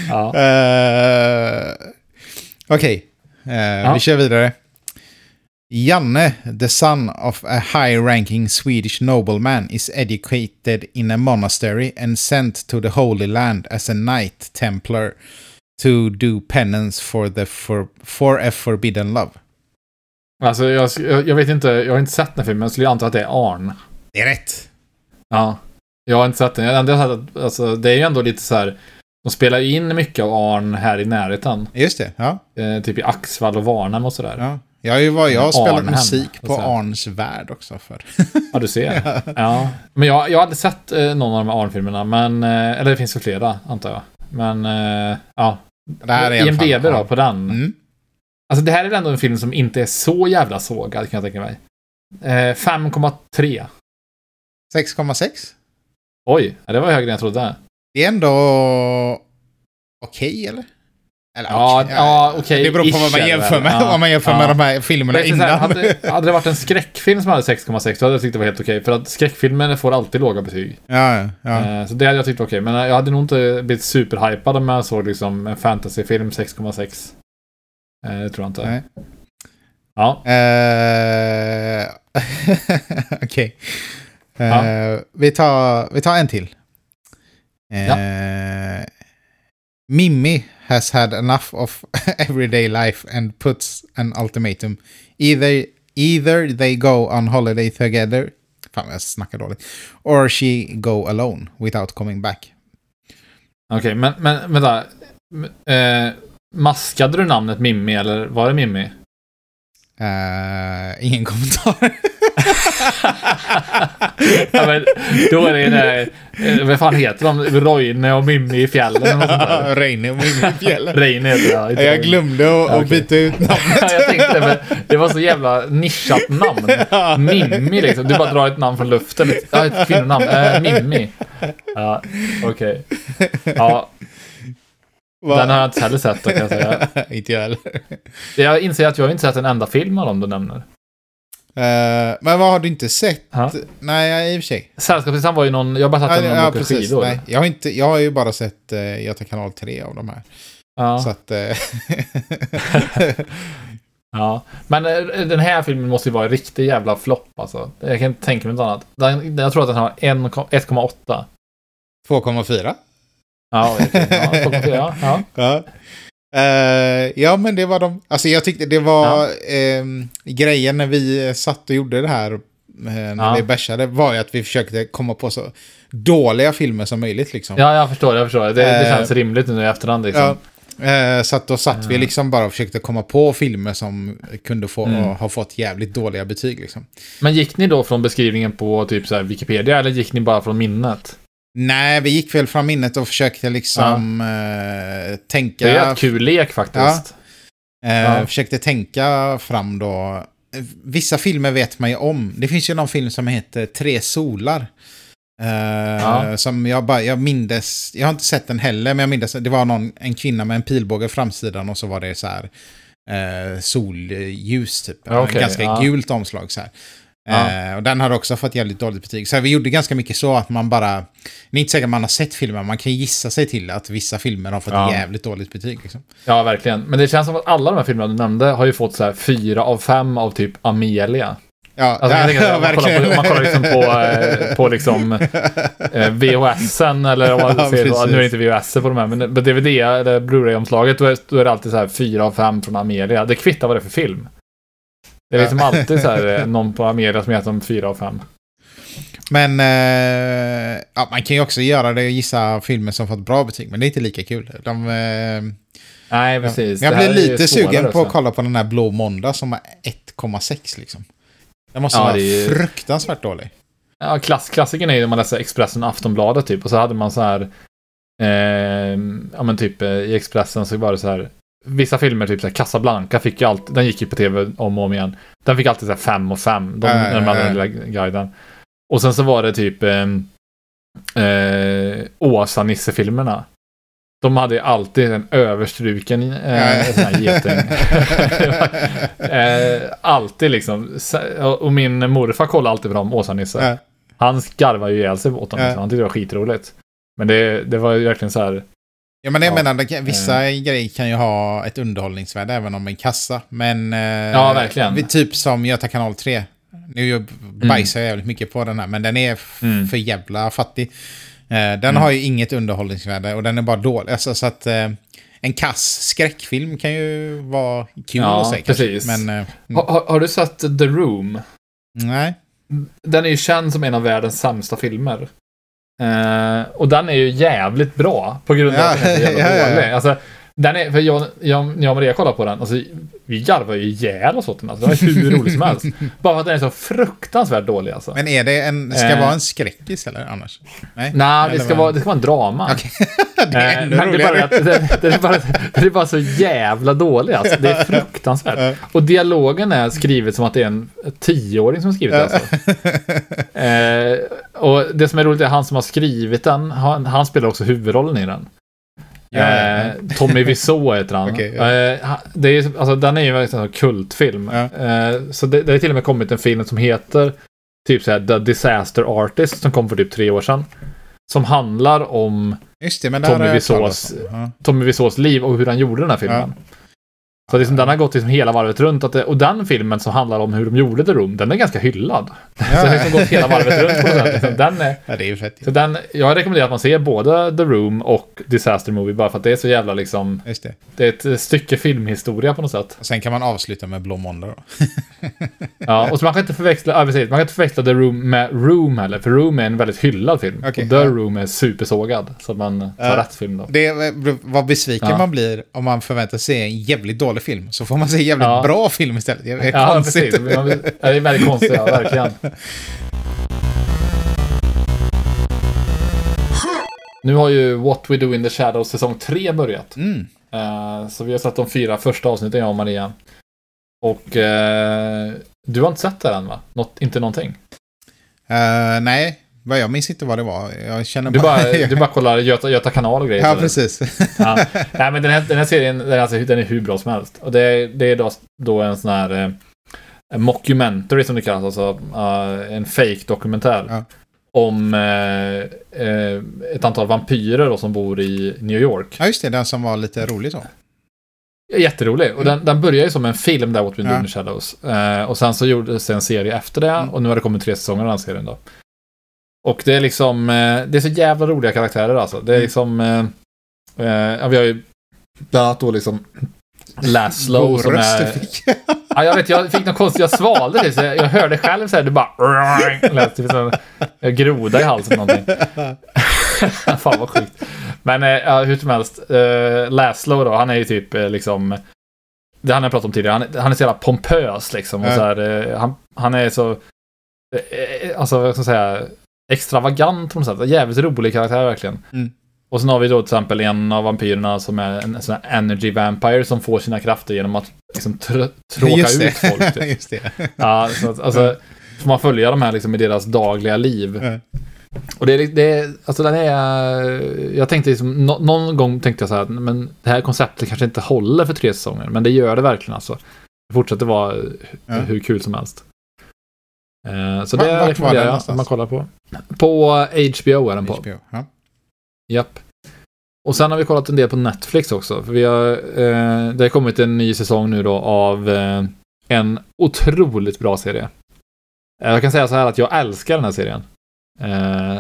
Ja. Eh, Okej, eh, vi kör vidare. Janne, the son of a high-ranking Swedish nobleman, is educated in a monastery and sent to the Holy Land as a knight templar to do penance for, the for, for a forbidden love. Alltså, jag, jag vet inte, jag har inte sett den filmen, jag skulle anta att det är Arn. Det är rätt. Ja. Jag har inte sett den. Jag har sett att, alltså, det är ju ändå lite så här, de spelar in mycket av Arn här i närheten. Just det, ja. Eh, typ i Axvall och Varnhem och sådär. Ja. Jag varit, jag har spelat Arnhem, musik på. Arns värld också för. du ser. ja. Men jag, jag har aldrig sett eh, någon av de här Arn-filmerna, men, eh, eller det finns ju flera, antar jag. Men, eh, ja. Det här är IMDB då, på den. Mm. Alltså det här är ändå en film som inte är så jävla sågad, kan jag tänka mig. Eh, 5,3. 6,6. Oj, ja, det var högre än jag trodde. Det är ändå okej, eller? Eller Ja, okej, ja, okej, Det beror på vad man jämför med, Ja, vad man jämför ja. med de här filmerna så här, innan. hade, hade det varit en skräckfilm som hade 6,6 då hade jag tyckt det var helt okej. För att skräckfilmer får alltid låga betyg. ja, ja. Eh, Så det hade jag tyckt var okej. Men jag hade nog inte blivit superhypad om jag såg liksom en fantasyfilm 6,6. Eh, Det tror jag inte. Nej. Ja, Eh, Okej. Eh, vi, tar, vi tar en till. Eh, Mimmi has had enough of everyday life and puts an ultimatum. Either, either they go on holiday together, fan jag snackar dåligt, or she go alone without coming back. okej. Men, men vänta. Eh, maskade du namnet Mimmi eller var det Mimmi? Eh, ingen kommentar. ja, men, då är det där, eh, vad fan heter de? Roine och Mimmi i fjällen. Reine och Mimmi i fjällen. Reine heter jag. inte Jag glömde att Okej. byta ut namnet. Ja, jag tänkte det, men det var så jävla nischat namn. Mimmi liksom. Du bara drar ett namn från luften. Ja, ett kvinnonamn. Äh, Mimmi. Ja, okej. Ja, Va? den har jag inte heller sett kan jag säga. inte jag heller. Jag inser att jag inte sett en enda film av dem du nämner. Eh, men vad har du inte sett? Ja. Nej, i och för sig. Sällskapsresan var ju någon, jag har bara sett Ja, den ja, åker precis. skidor. Nej, jag, har inte, jag har ju bara sett uh, Göta kanal 3 av de här. Ja, Så att... eh, ja. Men den här filmen måste ju vara en riktig jävla flopp alltså. Jag kan inte tänka mig något annat. Den, jag tror att den har 1, 1,8. 2,4. Ja, ja, 2,4, ja, ja. Ja. Eh, ja, men det var de. Alltså jag tyckte det var ehm, grejen när vi satt och gjorde det här. eh, när Ja. vi bärsade var ju att vi försökte komma på så dåliga filmer som möjligt liksom. Ja, jag förstår, jag förstår. Det, det Eh, känns rimligt nu i efterhand liksom. Ja, eh, så att då satt vi Ja. liksom bara och försökte komma på filmer som kunde få, Mm. ha fått jävligt dåliga betyg liksom. Men gick ni då från beskrivningen på typ så Wikipedia eller gick ni bara från minnet? Nej, vi gick väl fram minnet och försökte liksom eh, tänka... Det är ett kul lek faktiskt. Eh, Ja. Försökte tänka fram då. Vissa filmer vet man ju om. Det finns ju någon film som heter Tre solar. Eh, Ja. Som jag bara, jag mindes, jag har inte sett den heller, men jag mindes, det var någon, en kvinna med en pilbåge framsidan och så var det så här eh, solljus typ. Ja, okej, ganska ja. gult omslag så här. Ja. Eh, och den hade också fått jävligt dåligt betyg. Så vi gjorde ganska mycket så att man bara... Det är inte säkert att man har sett filmen, man kan gissa sig till att vissa filmer har fått Ja. jävligt dåligt betyg. Liksom. Ja, verkligen. Men det känns som att alla de här filmerna du nämnde har ju fått så här fyra av fem av typ Amelia. Ja, Alltså, tänker, om, man kollar på, man kollar liksom på, eh, på liksom eh, VHSen eller om man Ja, ser, då, nu är det inte VHS på de här, men på DVD eller Blu-ray-omslaget då är, då är det alltid så här fyra av fem från Amelia. Det kvittar vad det är för film. Det är Ja. liksom alltid så här eh, någon på Amelia som heter som fyra av fem. Men eh, ja, man kan ju också göra det och gissa filmer som fått bra betyg, men det är inte lika kul. De, eh, Nej, precis. jag Det här blir är lite sugen på att också. kolla på den här Blå Måndag som har 1,6 liksom. Den måste Ja, vara är fruktansvärt dålig. Ja, klass, klassikern är ju när man läser Expressen och Aftonbladet typ. Och så hade man så här... Eh, ja men typ eh, i Expressen så var det så här... Vissa filmer, typ så här Casablanca, fick ju alltid... Den gick ju på tv om och om igen. Den fick alltid så här fem och fem. De, Ja, när de hade ja. den lilla guiden. Och sen så var det typ... Eh, eh, Åsa-Nisse-filmerna. De hade ju alltid en överstruken eh, sån här geting. eh, alltid liksom. Och min morfar kollade alltid på dem, Åsa-Nisse. Han garvade ju ihjäl sig åt dem. Liksom. Han tyckte det var skitroligt. Men det, det var ju verkligen så här. Ja, men jag Ja. menar, vissa grejer kan ju ha ett underhållningsvärde även om en kassa. Men... Eh, Ja, verkligen. Typ som Göta kanal 3. Nu bajsar jag jävligt mycket på den här, men den är Mm. för jävla fattig. Eh, den Mm. har ju inget underhållningsvärde och den är bara dålig. Alltså, så att eh, en kass skräckfilm kan ju vara kul Ja, att se. kanske. precis. Men mm, Har, har- har du sett The Room? nej. Den är ju känd som en av världens sämsta filmer. Eh, och den är ju jävligt bra på grund av Ja, att den är så jävla ja, ja, ja. dålig. Alltså, den är, för jag, jag, jag och Maria kollade på den, alltså, vi garvade ju ihjäl oss åt den. Alltså, det var hur roligt som helst. Bara för att den är så fruktansvärt dålig alltså. Men är det en, ska Eh. vara en skräckis eller annars? Nej, Nej, det ska, vara, det ska vara en drama. Okej. det är Eh, ännu men det är, bara roligare. att, det, det, är bara, det är bara så jävla dåligt alltså. Det är fruktansvärt. Och dialogen är skrivet som att det är en tioåring som skrivit det. Alltså. Eh, och det som är roligt är han som har skrivit den, han, han spelar också huvudrollen i den. Ja. Eh, Tommy Wiseau heter han. Okej, ja. eh, det är, alltså, den är ju verkligen en kultfilm. Ja. Eh, så det, det har till och med kommit en film som heter typ så här, The Disaster Artist som kom för typ tre år sedan. Som handlar om det, Wiseaus-. Tommy Wiseaus liv och hur han gjorde den här filmen. Så liksom, den har gått liksom hela varvet runt. Att det, och den filmen som handlar om hur de gjorde The Room, den är ganska hyllad. Så den har liksom gått hela varvet runt på. Liksom, den är, Ja, det är fett. så den, jag rekommenderar att man ser både The Room och Disaster Movie bara för att det är så jävla liksom, det. det är ett stycke filmhistoria på något sätt. Och sen kan man avsluta med Blå Måndag då. Ja, och så man kan inte förväxla, ja, precis, man kan inte förväxla The Room med Room heller, för Room är en väldigt hyllad film. Okej, och The ja. Room är supersågad, så att man tar Ja. rätt film då. Det vad besviken Ja. man blir om man förväntar sig en jävligt dålig film. Så får man se jävligt Ja. bra film istället. Det är Ja, konstigt. precis. Man, ja, det är väldigt konstigt, ja, verkligen. Nu har ju What We Do In The Shadows säsong 3 börjat. Mm. Eh, så vi har sett de fyra första avsnitten, jag och Maria. Och eh, du har inte sett det än va? Något, inte någonting? Eh, nej, vad jag minns inte vad det var. Jag känner Du bara... bara, du bara kollar Göta, Göta kanal och grejer. ja, eller? precis. Ja. Nej, men den här, den här serien, den är, alltså, den är hur bra som helst. Och det, är- det är då, då en sån här eh, en mockumentary som det kallas, alltså eh, en fake-dokumentär. Ja. Om eh, eh, ett antal vampyrer då, som bor i New York. ja, just det. Den som var lite rolig så. Jätterolig. Och den, den börjar ju som en film där, What We Do Ja. in the Shadows. Eh, och sen så gjordes det en serie efter det. Mm. Och nu har det kommit tre säsonger av den serien då. Och det är liksom, eh, det är så jävla roliga karaktärer alltså. Det är Mm. liksom, eh, eh, ja, vi har ju bland annat då liksom Laszlo som är... fick. Ja, jag vet, jag fick något konstigt, jag svalde det. Så jag, jag hörde själv så här, det bara... Lät typ som en groda i halsen någonting. Fan vad sjukt. Men ja, hur som helst, eh, Laszlo då, han är ju typ liksom... Det han har pratat om tidigare, han, är- han är så jävla pompös liksom. Och så här, han, han är så... Alltså, vad ska jag säga? Extravagant på något sätt. Jävligt rolig karaktär verkligen. Mm. Och sen har vi då till exempel en av vampyrerna som är en sån här energy vampire som får sina krafter genom att liksom tr- tråka Just det. ut folk. Typ. just det. Ja, så att, alltså, får man följa de här liksom i deras dagliga liv. Ja. Och det är, det alltså den är, jag tänkte liksom, nå- någon gång tänkte jag så här, men det här konceptet kanske inte håller för tre säsonger, men det gör det verkligen alltså. Det fortsätter vara Ja. hur kul som helst. Eh, så det vart var den jag man kollar på. På HBO är den på. HBO. Ja. Japp. Och sen har vi kollat en del på Netflix också. För vi har, eh, det har kommit en ny säsong nu då av eh, en otroligt bra serie. Eh, jag kan säga så här att jag älskar den här serien. Eh,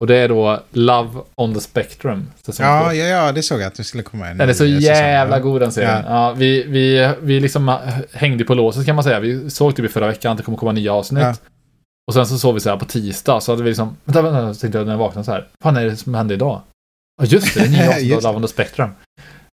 och det är då Love on the Spectrum. Ja, ja, ja, det såg jag att det skulle komma en Den är så säsong. jävla Ja. god den serien. Ja. vi, vi, vi liksom hängde på låset kan man säga. Vi såg typ i förra veckan att det kommer komma nya avsnitt. Ja. Och sen så sov vi så här på tisdag, så hade vi liksom, vänta, vänta, tänkte jag när jag vaknade så här, vad fan är det som hände idag? Ja just det, det är nya avsnitt av. Love on the Spectrum.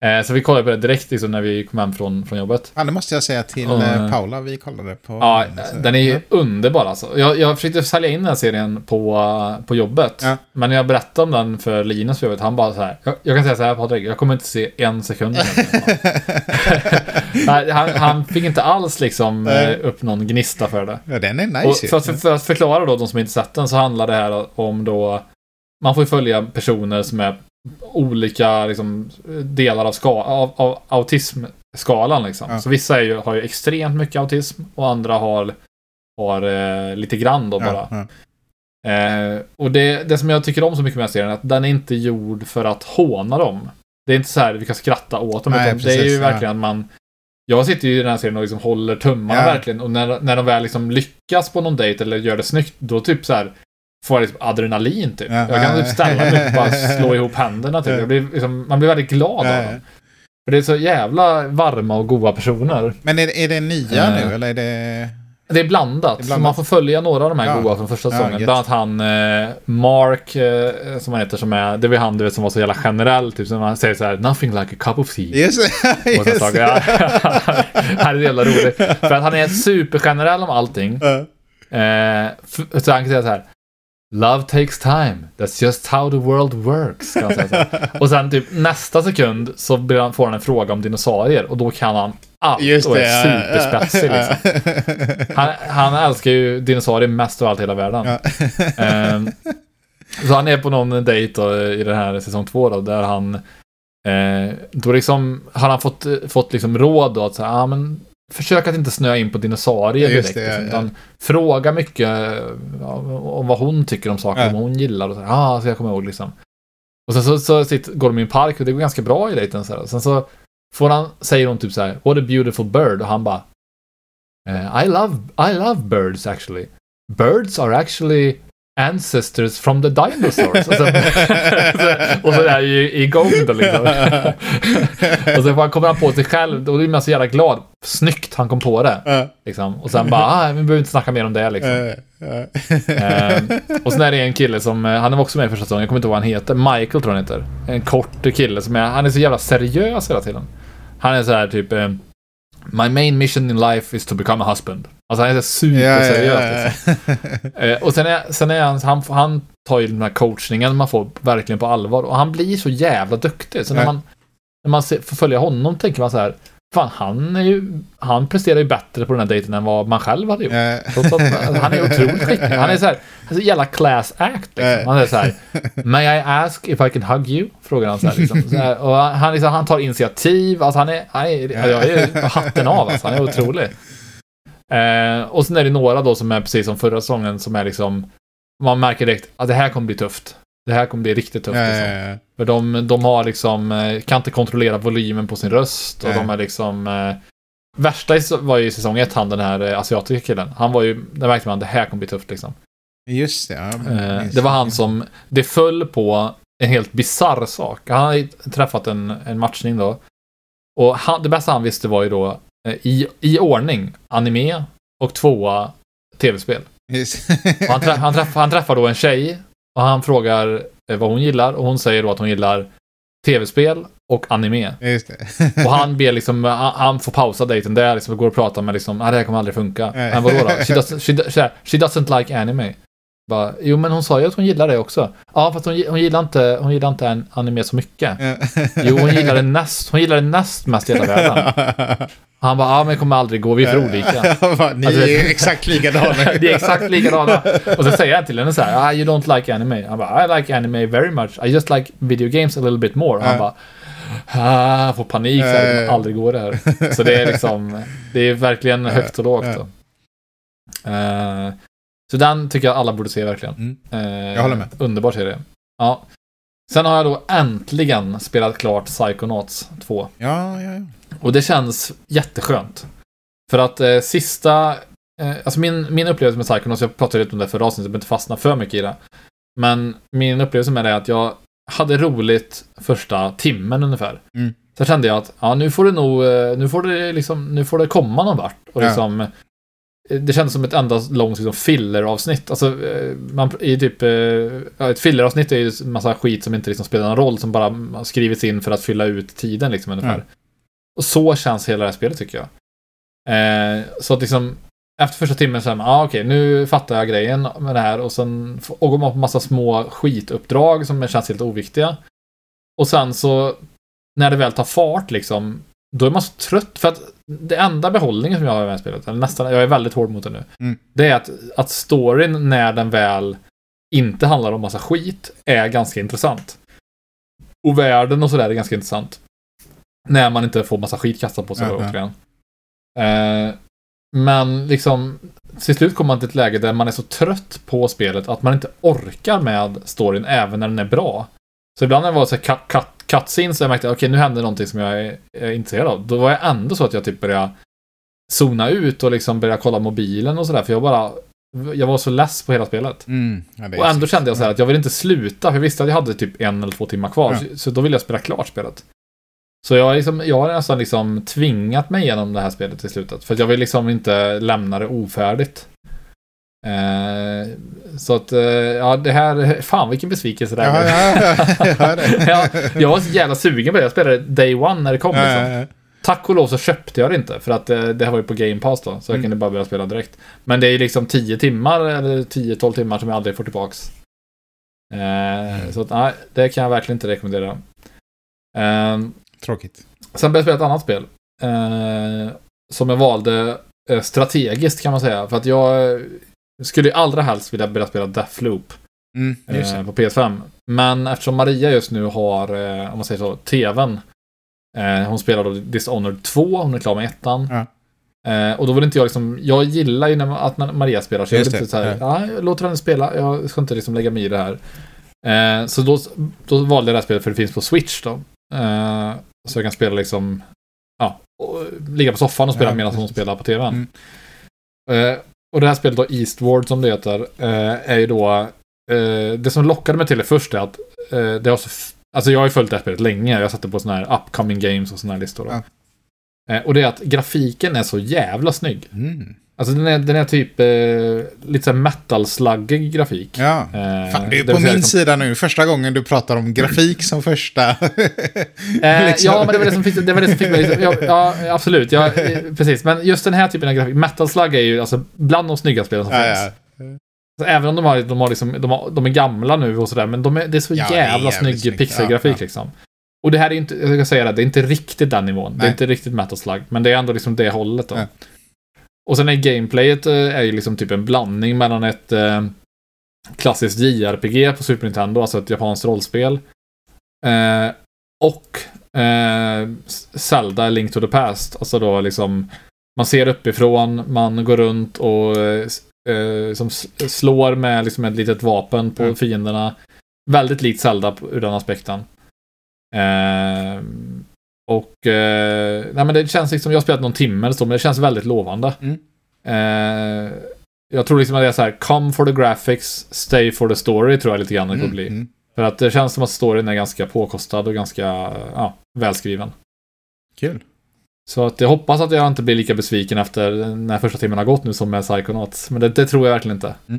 Eh, så vi kollade på det direkt liksom, när vi kom hem från, från jobbet. Ja, det måste jag säga till Och, eh, eh, Paula, vi kollade på. Ja, så- den är ju underbar alltså. Jag, jag försökte sälja in den här serien på, på jobbet. Ja. Men när jag berättade om den för Linus på jobbet, han bara så här. Jag, jag kan säga så här Patrik, jag kommer inte se en sekund. den." Han, han fick inte alls liksom eh, upp någon gnista för det. Ja, den är Och nice ju. för, att, för, för att förklara då de som inte sett den så handlar det här om då man får följa personer som är olika liksom, delar av, ska, av, av autismskalan. Liksom. Ja. Så vissa ju, har ju extremt mycket autism och andra har, har eh, lite grann då bara. Ja, ja. Eh, och det, det som jag tycker om så mycket med den här serien är att den är inte gjord för att håna dem. Det är inte så här vi kan skratta åt dem. Nej, utan det är ju precis, verkligen att man... Jag sitter ju i den här serien och liksom håller tummarna verkligen. Och när, när de väl liksom lyckas på någon dejt eller gör det snyggt, då typ så här får jag liksom adrenalin typ. Ja. Jag kan typ ställa mig och bara slå ihop händerna typ. Ja. Jag blir, liksom, man blir väldigt glad Ja, av ja. dem. För det är så jävla varma och goda personer. Men är, är det nya nu, eller är det... Det är blandat, Det är blandat. man får följa några av de här Ja. goa från första Ja, säsongen. gött. Bland annat han eh, Mark, eh, som han heter, som är, det var han du vet som var så jävla generell, typ som han säger så här, nothing like a cup of tea. Just det. Just det. Ja. han är jävla rolig. För att han är supergenerell om allting. Ja. Eh, så han kan säga så här. Love takes time. That's just how the world works. Kan säga så. Och sen typ nästa sekund så han, får han en fråga om dinosaurier och då kan han allt Just och det. är superspetsig liksom. Han, han älskar ju dinosaurier mest av allt i hela världen. Ja. Ehm, så han är på någon dejt då, i den här säsong två då, där han eh, då liksom har han fått, fått liksom råd då att säga, ah, men försök att inte snöa in på dinosaurier direkt. det, liksom, utan fråga mycket om vad hon tycker om saker, om hon gillar och så, ah, så jag kommer ihåg liksom. Och sen så, så sitter, går de i en park och det går ganska bra i dejten. Så här. Sen så får han, säger hon typ så här, what a beautiful bird, och han bara eh, I love, I love birds actually. Birds are actually ancestors from the dinosaurs. och, sen, och så är ju igång då liksom. och sen kommer han på sig själv, och då blir man så jävla glad. Snyggt han kom på det. Liksom. Och sen bara, ah, vi behöver inte snacka mer om det liksom. Ehm, och sen är det en kille som, eh, han är också med i första säsongen, jag kommer inte ihåg vad han heter. Michael tror jag han heter. En kort kille som är, han är så jävla seriös hela tiden. Han är så här typ, eh, My main mission in life is to become a husband. Alltså han är så Ja, ja, superseriös ja, liksom. Eh, och sen är, sen är han, han, han tar ju den här coachningen man får verkligen på allvar. Och han blir så jävla duktig. Så när man, när man ser, får följa honom tänker man så här, fan han är ju, han presterar ju bättre på den här dejten än vad man själv hade gjort. Ja. Trots att alltså, han är otroligt skicklig. Han är så här, alltså, jävla class act liksom. Han är så här, May I ask if I can hug you? Frågar han så här, liksom. så här Och han, liksom, han tar initiativ, alltså han är, han är jag är hatten av alltså, han är otrolig. Eh, och sen är det några då som är precis som förra säsongen som är liksom, man märker direkt att det här kommer bli tufft. Det här kommer bli riktigt tufft. Ja, liksom. ja. För de, de har liksom, eh, kan inte kontrollera volymen på sin röst och Nej. de är liksom eh, Värsta var ju i säsong ett, han den här eh, asiatiska killen. Han var ju, där märkte man det här kommer bli tufft liksom. Just det. Ja, Eh, det var han som, det föll på en helt bizarr sak. Han hade träffat en, en matchning då. Och han, det bästa han visste var ju då i, i ordning, anime och tvåa tv-spel. Och han, träff, han, träff, han träffar då en tjej och han frågar eh, vad hon gillar och hon säger då att hon gillar tv-spel och anime. Och han ber liksom, han, han får pausa dejten där liksom och går och pratar med liksom, ah, det här kommer aldrig funka. Men vadå då? She doesn't, she, she doesn't like anime. Bara, jo men hon sa ju att hon gillar det också. Ja fast hon, hon gillar inte, hon gillar inte an- anime så mycket. Jo hon gillar det näst, hon gillar det näst mest i hela världen. Han bara, ja men det kommer aldrig gå, vi är för olika. Bara, Ni Alltså, är exakt likadana. det är exakt likadana. Och så säger jag till henne så här, ah, you don't like anime. Han bara, I like anime very much. I just like video games a little bit more. Han bara, ah, får panik, så här, det kommer aldrig gå det här. Så det är liksom, det är verkligen högt och lågt. Då. Eh, så den tycker jag alla borde se verkligen. Mm. Eh, Jag håller med. Underbar serie. Ja. Sen har jag då äntligen spelat klart Psychonauts 2. Ja, ja, ja. Och det känns jätteskönt. För att eh, sista... Eh, alltså min, min upplevelse med Psychonauts, jag pratade lite om det förra avsnittet, jag behöver inte fastna för mycket i det. Men min upplevelse med det är att jag hade roligt första timmen ungefär. Mm. Så kände jag att ja, nu får det nog, eh, nu får det liksom, nu får det komma någon vart. Och Ja. Det kändes som ett enda långt liksom, filleravsnitt. Alltså, eh, man, i typ, eh, ja, ett filleravsnitt är ju en massa skit som inte liksom spelar någon roll, som bara skrivits in för att fylla ut tiden liksom ungefär. Mm. Och så känns hela det här spelet tycker jag. Eh, så att liksom, efter första timmen så är man, ah, okej, nu fattar jag grejen med det här och sen och går man på massa små skituppdrag som känns helt oviktiga. Och sen så, när det väl tar fart liksom, då är man så trött för att det enda behållningen som jag har här spelet, eller nästan, jag är väldigt hård mot det nu, Mm. det är att, att storyn när den väl inte handlar om massa skit är ganska intressant. Och världen och sådär är ganska intressant. När man inte får massa skit kastat på sig ja. återigen. Eh, men liksom, till slut kommer man till ett läge där man är så trött på spelet att man inte orkar med storyn även när den är bra. Så ibland när det var så här cut, så jag märkte att okej, nu händer någonting som jag är, är intresserad av. Då var jag ändå så att jag typ började zona ut och liksom började kolla mobilen och sådär. För jag bara, jag var så less på hela spelet. Mm. Ja, Och ändå kände jag så här att jag vill inte sluta, för jag visste att jag hade typ en eller två timmar kvar. Ja. Så, så då ville jag spela klart spelet. Så jag, har liksom, jag har nästan liksom tvingat mig igenom det här spelet i slutet. För jag vill liksom inte lämna det ofärdigt. Eh, så att, eh, ja det här, fan vilken besvikelse det Ja, här ja, ja, jag hör det. Ja, jag var så jävla sugen på det. Jag spelade day one när det kom. Ja, Liksom. ja, ja. Tack och lov så köpte jag det inte. För att eh, det här var ju på Game Pass då. Så jag Mm. kunde bara börja spela direkt. Men det är ju liksom 10 timmar eller 10-12 timmar som jag aldrig får tillbaks. Eh, Så att, nej, det kan jag verkligen inte rekommendera. Eh, Tråkigt. sen började jag spela ett annat spel. Eh, som jag valde strategiskt kan man säga. För att jag eh, skulle ju allra helst vilja börja spela Deathloop Mm, eh, på PS5. Men eftersom Maria just nu har, eh, om man säger så, TVn. Eh, hon spelar då Dishonored 2, hon är klar med ettan. Ja. Eh, och då vill inte jag liksom, jag gillar ju när, att när Maria spelar, så jag vill inte såhär, ja. jag låter henne spela, jag ska inte liksom lägga mig i det här. Eh, så då, då valde jag det här spelet för det finns på Switch då. Eh, så jag kan spela liksom, ja, och ligga på soffan och spela Ja, medan hon spelar på TVn. Mm. Och det här spelet då, Eastward som det heter, eh, är ju då eh, det som lockade mig till det först är att eh, det har så... Alltså jag har ju följt det här spelet länge. Jag satte på såna här upcoming games och såna här listor. Då. Ja. Och det är att grafiken är så jävla snygg. Mm. Alltså den är, den är typ eh, lite såhär metal-slaggig grafik. Ja. Eh, Fan, du är det på min liksom- sida nu. Första gången du pratar om grafik som första. Eh, liksom. Ja, men det var det som fick, det var det som fick mig... Ja, ja absolut. Ja, eh, precis. Men just den här typen av grafik. Metal Slug är ju alltså bland de snygga spelen som ja, finns. ja. Även om de, har, de, har liksom, de, har, de är gamla nu och sådär, men de är, det är så Ja, det är jävla jävligt snygg snyggt. pixelgrafik liksom. Och det här är inte, jag ska säga det, det är inte riktigt den nivån. Det Nej. är inte riktigt Metal Slug, men det är ändå liksom det hållet då. Och sen är gameplayet eh, är ju liksom typ en blandning mellan ett eh, klassiskt JRPG på Super Nintendo, alltså ett japanskt rollspel. Eh, och eh, Zelda Link to the Past. Alltså då liksom man ser uppifrån, man går runt och eh, som slår med liksom ett litet vapen på Mm. fienderna. Väldigt likt Zelda ur den aspekten. Eh, och eh, nej men det känns liksom, jag har spelat någon timme eller så, men det känns väldigt lovande. Mm. Eh, jag tror liksom att det är så här, come for the graphics, stay for the story, tror jag lite grann det kommer Mm, bli. mm. För att det känns som att storyn är ganska påkostad och ganska ja, välskriven. Kul. Så att jag hoppas att jag inte blir lika besviken efter när första timmen har gått nu som med Psychonauts. Men det, det tror jag verkligen inte.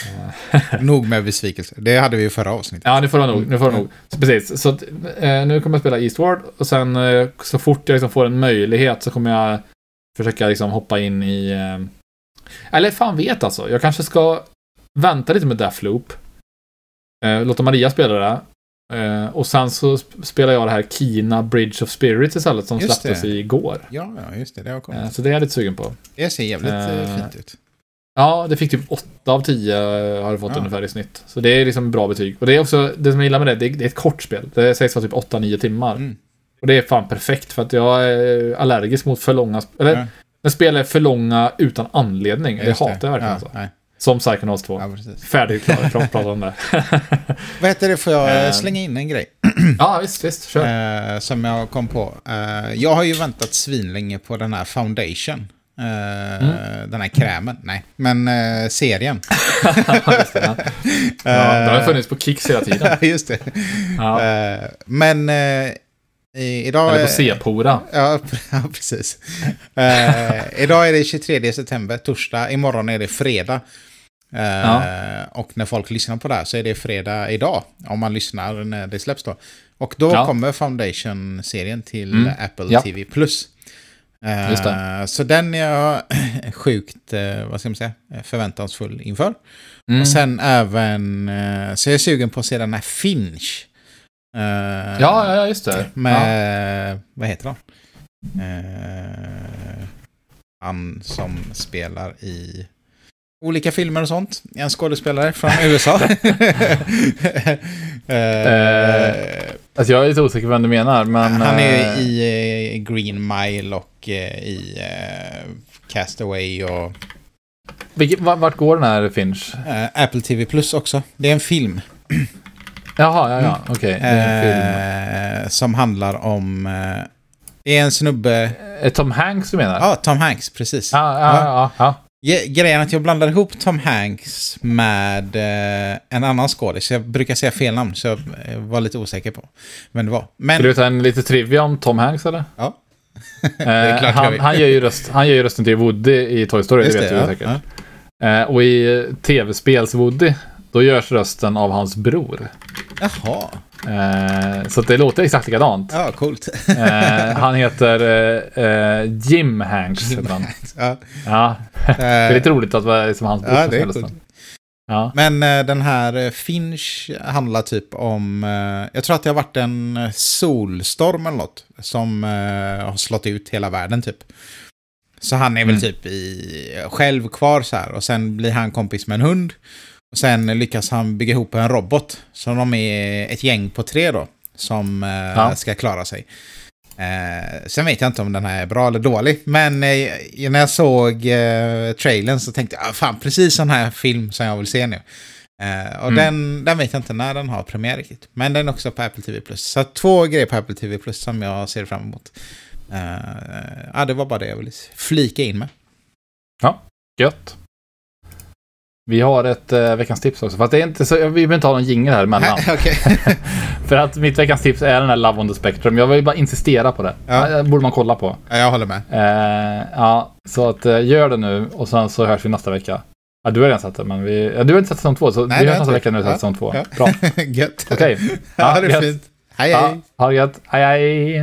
Nog med besvikelse. Det hade vi ju förra avsnittet. Ja, nu får jag nog. Nu får jag nog. Så precis. Så att, eh, nu kommer jag spela Eastward och sen eh, så fort jag liksom får en möjlighet så kommer jag försöka liksom hoppa in i... Eh, eller fan vet alltså. Jag kanske ska vänta lite med Deathloop. Eh, låta Maria spela det. Eh, och sen så sp- spelar jag det här Kina Bridge of Spirits istället som Just släpptes det. igår. Ja, ja, just det. Det har kommit. Eh, så det är jag lite sugen på. Det ser jävligt eh, Eh, fint ut. Ja, det fick typ 8 av 10 har det fått Ja. ungefär i snitt. Så det är liksom bra betyg. Och det är också, det som jag gillar med det, det är, det är ett kort spel. Det sägs vara typ 8-9 timmar. Mm. Och det är fan perfekt för att jag är allergisk mot för långa, eller Ja. när spel är för långa utan anledning. Det Just hatar jag verkligen ja, alltså. nej. Som Psychonauts 2. Ja, precis. Färdig, klar, klar, prata om det. Vad heter det? Får jag eh, Eh, slänga in en grej? ja, visst, visst, kör. Eh, som jag kom på. Eh, jag har ju väntat svinlänge på den här Foundation. Eh, Mm. Den här krämen. Nej, men eh, serien. Just det, ja. ja, det har funnits på Kicks hela tiden. Just det. Ja. Eh, men eh, idag Eller på C-pora. Ja, ja precis. Eh, idag är det 23 september, torsdag. Imorgon är det fredag. Eh, Ja. Och när folk lyssnar på det här så är det fredag idag. Om man lyssnar när det släpps då. Och då kommer Foundation-serien till Mm. Apple. TV+. Eh, Det. Så den är jag sjukt, eh, vad ska man säga, förväntansfull inför. Mm. Och sen även, eh, så jag är sugen på att se den här Finch. Ja, ja, ja, just det. Ja. med, vad heter han? Han som spelar i olika filmer och sånt. En skådespelare från USA. eh, Alltså jag är lite osäker på vem du menar, men... han är eh, i eh, Green Mile och eh, i Castaway och Vart går den här Finch? Apple TV Plus också. Det är en film. Jaha, ja, ja, okej. En film. Eh, som handlar om... Det är en snubbe... Tom Hanks du menar? Ja, Tom Hanks, precis. ja, ja, ja. Ja. Grejen är att jag blandar ihop Tom Hanks med eh, en annan skådis. Jag brukar säga fel namn, så jag eh, var lite osäker på vem det var. Men... Ska du ta en lite trivia om Tom Hanks eller? Ja. Eh, han, han, gör ju röst, han gör ju rösten till Woody i Toy Story, Just det vet det, du ja, säkert. Eh, och i tv-spels-Woody, då görs rösten av hans bror. Jaha. Eh, så det låter exakt likadant. Ja, coolt. Eh, han heter eh, eh, Jim Hanks. Jim heter han. ja, Ja, det är eh, lite roligt att vara som hans bror. ja. Ja. Men eh, den här eh, Finch handlar typ om... Eh, jag tror att det har varit en eh, solstorm eller något. Som eh, har slått ut hela världen typ. Så han är väl Mm. typ i, själv kvar så här. Och sen blir han kompis med en hund. Och sen lyckas han bygga ihop en robot. Så de är ett gäng på tre då. Som eh, Ja. ska klara sig. Eh, sen vet jag inte om den här är bra eller dålig. Men eh, när jag såg eh, trailern så tänkte jag, ah, fan precis sån här film som jag vill se nu. Eh, och Mm. den, den vet jag inte när den har premiär riktigt. Men den är också på Apple TV+. Så två grejer på Apple TV+, som jag ser fram emot. Eh, ja, det var bara det jag ville flika in med. Gött. Vi har ett eh, veckans tips också. Fast det är inte så, vi behöver inte ha någon jingel här emellan. För att mitt veckans tips är den här Love on the Spectrum. Jag vill bara insistera på det. Ja. Det borde man kolla på. ja, jag håller med. Eh, ja, så att eh, gör det nu och sen så hörs vi nästa vecka. Ja, du har redan sett det, men vi... Ja, du har inte sett säsong två, så Nej, vi det hörs nästa vecka när du har sett Ja, säsong två. ja. Bra, Gött. okej. Ja, det är gött. fint. Hej, hej. Ja, ha det gött. Hej, hej.